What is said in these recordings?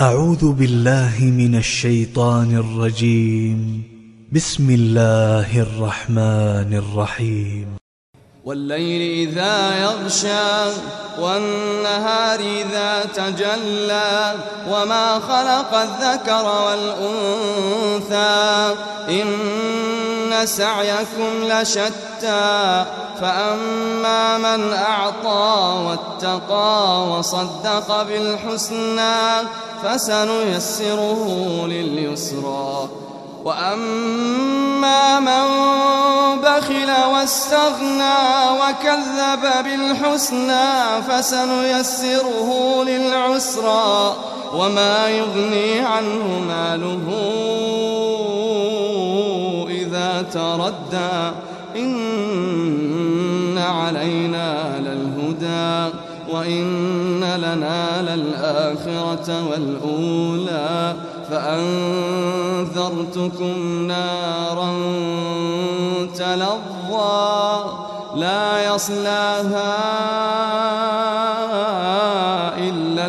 أعوذ بالله من الشيطان الرجيم. بسم الله الرحمن الرحيم. والليل إذا يغشى والنهار إذا تجلى وما خلق الذكر والأنثى سعيكم لشتى فأما من أعطى واتقى وصدق بالحسنى فسنيسره لليسرى وأما من بخل واستغنى وكذب بالحسنى فسنيسره للعسرى وما يغني عنه ماله إذا تردى إن علينا للهدى وإن لنا للآخرة والأولى. فأنذرتكم نارا تلظى لا يصلاها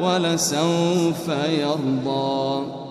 ولسوف يرضى.